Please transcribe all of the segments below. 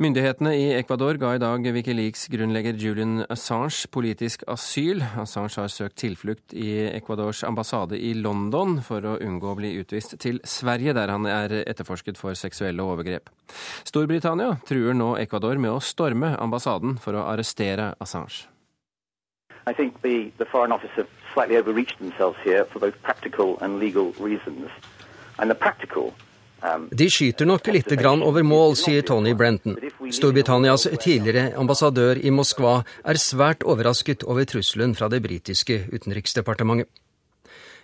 Myndighetene i Ecuador ga i dag Wikileaks-grunnlegger Julian Assange politisk asyl. Assange har søkt tilflukt i Ecuadors ambassade i London for å unngå å bli utvist til Sverige, der han er etterforsket for seksuelle overgrep. Storbritannia truer nå Ecuador med å storme ambassaden for å arrestere Assange. I think the, the Foreign Office have slightly overreached themselves for both practical and legal reasons. And the practical De skyter nok lite grann over mål, sier Tony Brenton. Storbritannias tidligere ambassadør i Moskva er svært overrasket over trusselen fra det britiske utenriksdepartementet.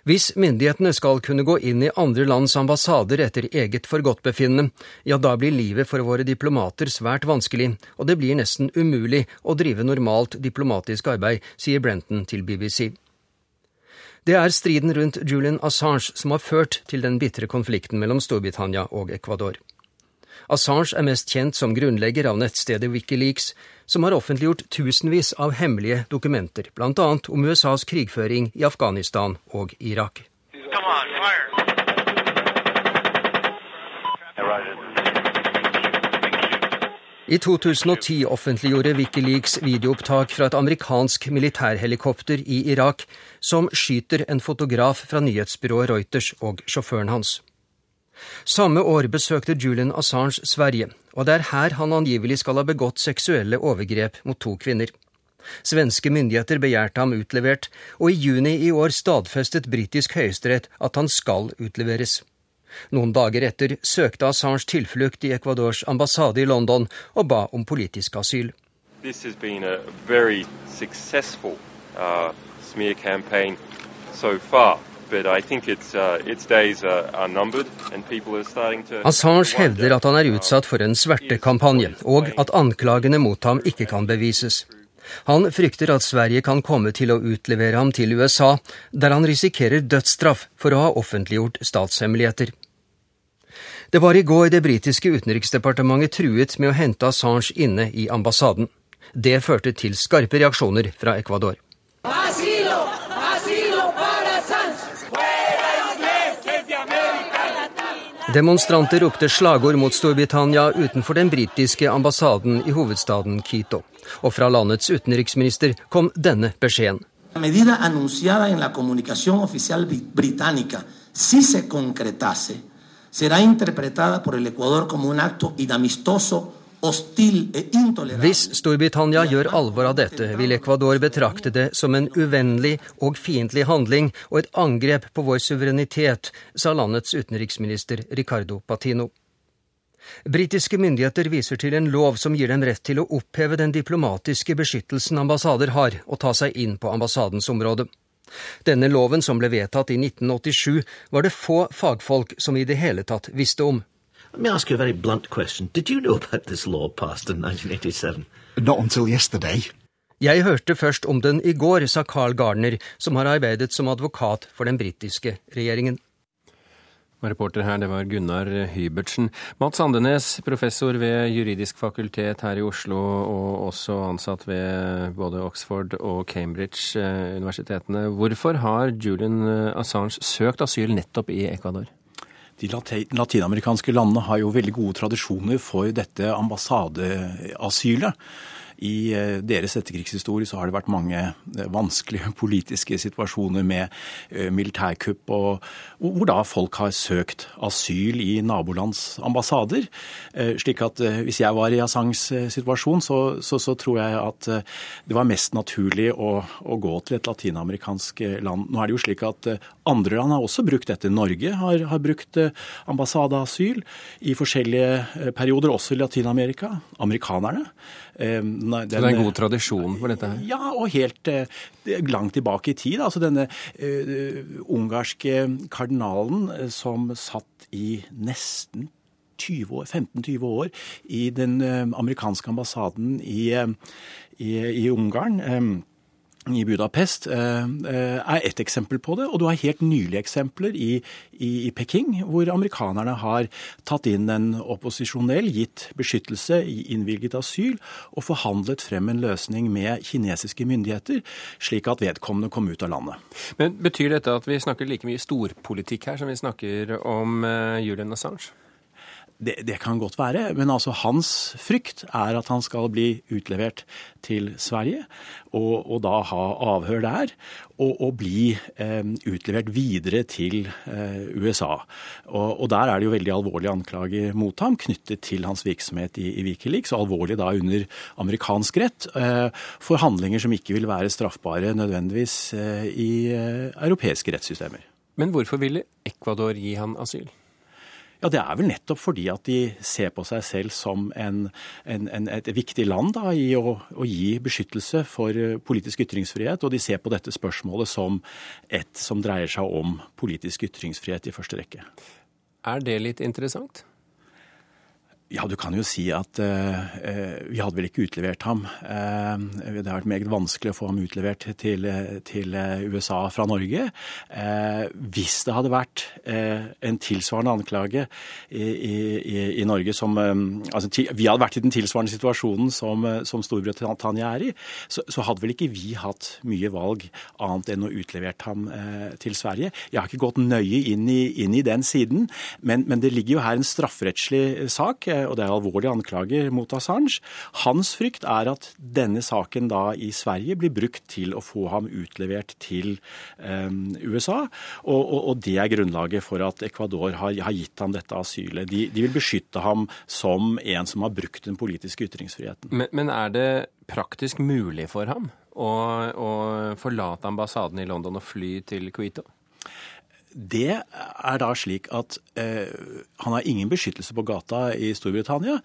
Hvis myndighetene skal kunne gå inn i andre lands ambassader etter eget forgodtbefinnende, ja, da blir livet for våre diplomater svært vanskelig, og det blir nesten umulig å drive normalt diplomatisk arbeid, sier Brenton til BBC. Det er striden rundt Julian Assange som har ført til den bitre konflikten mellom Storbritannia og Ecuador. Assange er mest kjent som grunnlegger av nettstedet Wikileaks, som har offentliggjort tusenvis av hemmelige dokumenter, bl.a. om USAs krigføring i Afghanistan og Irak. Come on, fire. I 2010 offentliggjorde Wikileaks videoopptak fra et amerikansk militærhelikopter i Irak som skyter en fotograf fra nyhetsbyrået Reuters og sjåføren hans. Samme år besøkte Julian Assange Sverige, og det er her han angivelig skal ha begått seksuelle overgrep mot to kvinner. Svenske myndigheter begjærte ham utlevert, og i juni i år stadfestet britisk høyesterett at han skal utleveres. Noen dager etter søkte Assange tilflukt i Ecuadors ambassade i London og ba om politisk asyl. Uh, so far. Uh, uh, Assange hevder at han er utsatt for en svertekampanje, og at anklagene mot ham ikke kan bevises. Han frykter at Sverige kan komme til å utlevere ham til USA, der han risikerer dødsstraff for å ha offentliggjort statshemmeligheter. Det var i går det britiske utenriksdepartementet truet med å hente Assange inne i ambassaden. Det førte til skarpe reaksjoner fra Ecuador. Demonstranter ropte slagord mot Storbritannia utenfor den britiske ambassaden i hovedstaden Quito. Og fra landets utenriksminister kom denne beskjeden. Hvis Storbritannia gjør alvor av dette, vil Ecuador betrakte det som en uvennlig og fiendtlig handling og et angrep på vår suverenitet, sa landets utenriksminister Ricardo Patino. Britiske myndigheter viser til en lov som gir dem rett til å oppheve den diplomatiske beskyttelsen ambassader har, og ta seg inn på ambassadens område. Denne loven, som ble vedtatt i 1987, var det få fagfolk som i det hele tatt visste om. Let me ask you a very blunt question. Did you know about this law passed in 1987? Not until yesterday. Jeg hørte først om den i går, sa Carl Gardner, som har arbeidet som advokat for den britiske regjeringen. Reporter her, det var Gunnar Hybertsen. Mats Andenes, professor ved juridisk fakultet her i Oslo, og også ansatt ved både Oxford og Cambridge-universitetene. Hvorfor har Julian Assange søkt asyl nettopp i Ecuador? De latinamerikanske landene har jo veldig gode tradisjoner for dette ambassadeasylet. I eh, deres etterkrigshistorie så har det vært mange eh, vanskelige politiske situasjoner med eh, militærkupp, og, hvor da folk har søkt asyl i nabolands ambassader. Slik at hvis jeg var i Assangs situasjon, så, så, så, tror jeg at det var mest naturlig å, å gå til et latinamerikansk land. Nå er det jo slik at andre land har også brukt dette. Norge har, har brukt ambassadeasyl i forskjellige perioder, også i Latin-Amerika. Amerikanerne. Nei, den, Så det er en god tradisjon for dette her? Ja, og helt eh, langt tilbake i tid. Altså denne uh, ungarske kardinalen uh, som satt i nesten 15-20 år i den amerikanske ambassaden i, i, i Ungarn. I Budapest eh, eh, er ett eksempel på det. Og du har helt nylige eksempler i, i, i, Peking, hvor amerikanerne har tatt inn en opposisjonell, gitt beskyttelse, innvilget asyl, og forhandlet frem en løsning med kinesiske myndigheter, slik at vedkommende kom ut av landet. Men Betyr dette at vi snakker like mye storpolitikk her som vi snakker om uh, Julian Assange? Det, det, kan godt være, men altså hans frykt er at han skal bli utlevert til Sverige og, og da ha avhør der. Og, og bli eh, utlevert videre til eh, USA. Og, og, der er det jo veldig alvorlige anklager mot ham knyttet til hans virksomhet i, i Wikileaks, og alvorlig da under amerikansk rett eh, for handlinger som ikke vil være straffbare nødvendigvis eh, i eh, europeiske rettssystemer. Men hvorfor ville Ecuador gi han asyl? Ja, Det er vel nettopp fordi at de ser på seg selv som en, en, en, et viktig land da, i å, å, gi beskyttelse for eh, politisk ytringsfrihet. Og de ser på dette spørsmålet som et som dreier seg om politisk ytringsfrihet i første rekke. Er det litt interessant? Ja, du kan jo si at eh, vi hadde vel ikke utlevert ham. Eh, det har vært meget vanskelig å få ham utlevert til, til USA fra Norge. Eh, hvis det hadde vært en tilsvarende anklage i, i, i Norge som altså, Vi hadde vært i den tilsvarende situasjonen som, som Storbritannia er i, så, så, hadde vel ikke vi hatt mye valg annet enn å utlevert ham til Sverige. Jeg har ikke gått nøye inn i, inn i den siden, men, men det ligger jo her en strafferettslig sak og det er alvorlige anklager mot Assange. Hans frykt er at denne saken da i Sverige blir brukt til å få ham utlevert til um, USA. Og, og, og, det er grunnlaget for at Ecuador har, har gitt ham dette asylet. De, de, vil beskytte ham som en som har brukt den politiske ytringsfriheten. Men, men er det praktisk mulig for ham å, å forlate ambassaden i London og fly til Quito? Det er da slik at eh, han har ingen beskyttelse på gata i Storbritannia.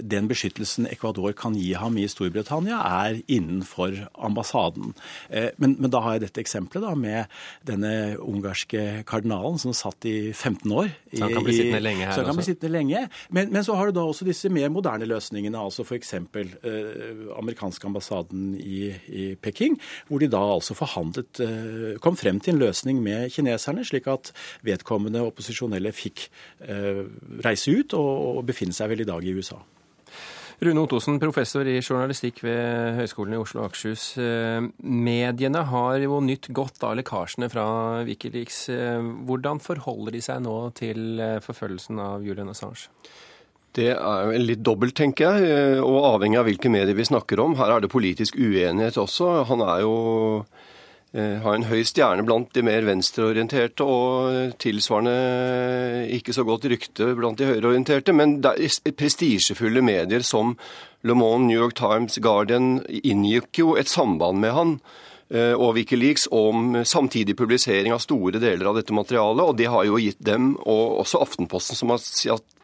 Den beskyttelsen Ecuador kan gi ham i Storbritannia, er innenfor ambassaden. Eh, men, men, da har jeg dette eksempelet da, med denne ungarske kardinalen som satt i 15 år. I, så han kan bli sittende lenge her så han kan bli sittende lenge. Men, men, så har du da også disse mer moderne løsningene, altså f.eks. Eh, amerikanske ambassaden i, i, Peking, hvor de da altså forhandlet, eh, kom frem til en løsning med kineserne. slik at at vedkommende opposisjonelle fikk eh, reise ut og, og befinne seg vel i dag i USA. Rune Ottosen, professor i journalistikk ved Høgskolen i Oslo og Akershus. Eh, mediene har jo nytt godt av lekkasjene fra Wikileaks. Eh, hvordan forholder de seg nå til forfølgelsen av Julian Assange? Det er litt dobbelt, tenker jeg, og avhengig av hvilke medier vi snakker om. Her er det politisk uenighet også. Han er jo har en høy stjerne blant de mer venstreorienterte og tilsvarende ikke så godt rykte blant de høyreorienterte. Men prestisjefulle medier som Le Monde, New York Times, Guardian inngikk jo et samband med han eh, og Wikileaks om samtidig publisering av store deler av dette materialet. Og det har jo gitt dem, og også Aftenposten, som har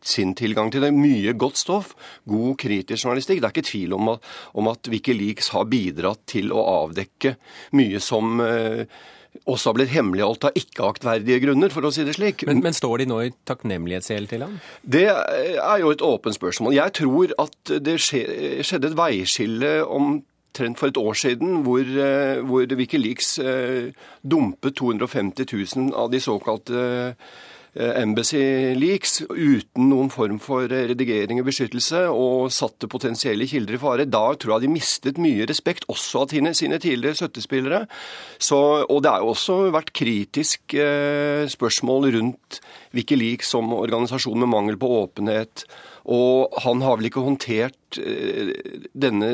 sin tilgang til det. Mye godt stoff, god kritisk journalistikk. Det er ikke tvil om at, om at Wikileaks har bidratt til å avdekke mye som eh, også har blitt hemmeligholdt av ikke-aktverdige grunner, for å si det slik. Men, men står de nå i takknemlighetsgjeld til ham? Det er jo et åpent spørsmål. Jeg tror at det skjedde et veiskille omtrent for et år siden, hvor, eh, hvor Wikileaks eh, dumpet 250 000 av de såkalte Eh, Embassy Leaks uten noen form for redigering og beskyttelse, og satte potensielle kilder i fare. Da tror jeg de mistet mye respekt, også av sine, tidligere støttespillere. Og det har jo også vært kritisk eh, spørsmål rundt Wikileaks som organisasjon med mangel på åpenhet. Og han har vel ikke håndtert eh, denne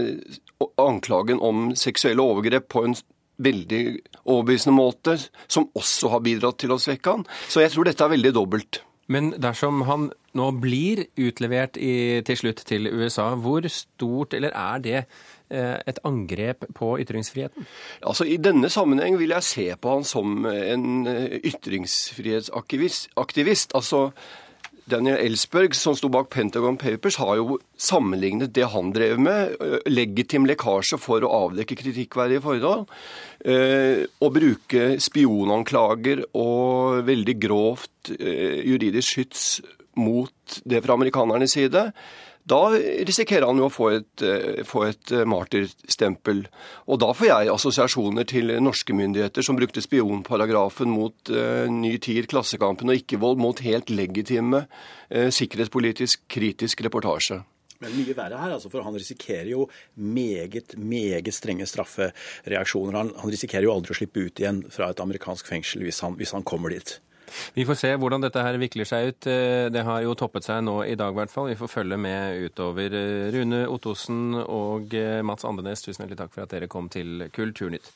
anklagen om seksuelle overgrep på en veldig overbevisende måte, som også har bidratt til å svekke han. Så jeg tror dette er veldig dobbelt. Men dersom han nå blir utlevert i, til slutt til USA, hvor stort eller er det eh, et angrep på ytringsfriheten? Altså I denne sammenheng vil jeg se på han som en eh, ytringsfrihetsaktivist. Altså Daniel Ellsberg, som sto bak Pentagon Papers, har jo sammenlignet det han drev med, legitim lekkasje for å avdekke kritikkverdige forhold, å bruke spionanklager og veldig grovt juridisk skyts mot det fra amerikanernes side, da risikerer han jo å få et, eh, få et eh, martyrstempel. Og da får jeg assosiasjoner til norske myndigheter som brukte spionparagrafen mot uh, Ny Tid, Klassekampen og ikke-vold mot helt legitime uh, sikkerhetspolitisk kritisk reportasje. Men mye verre her, altså, for han risikerer jo meget, meget strenge straffereaksjoner. Han, han risikerer jo aldri å slippe ut igjen fra et amerikansk fengsel hvis han, hvis han kommer dit. Vi får se hvordan dette her vikler seg ut. Det har jo toppet seg nå i dag, i hvert fall. Vi får følge med utover. Rune Ottosen og Mats Andenes, tusen hjertelig takk for at dere kom til Kulturnytt.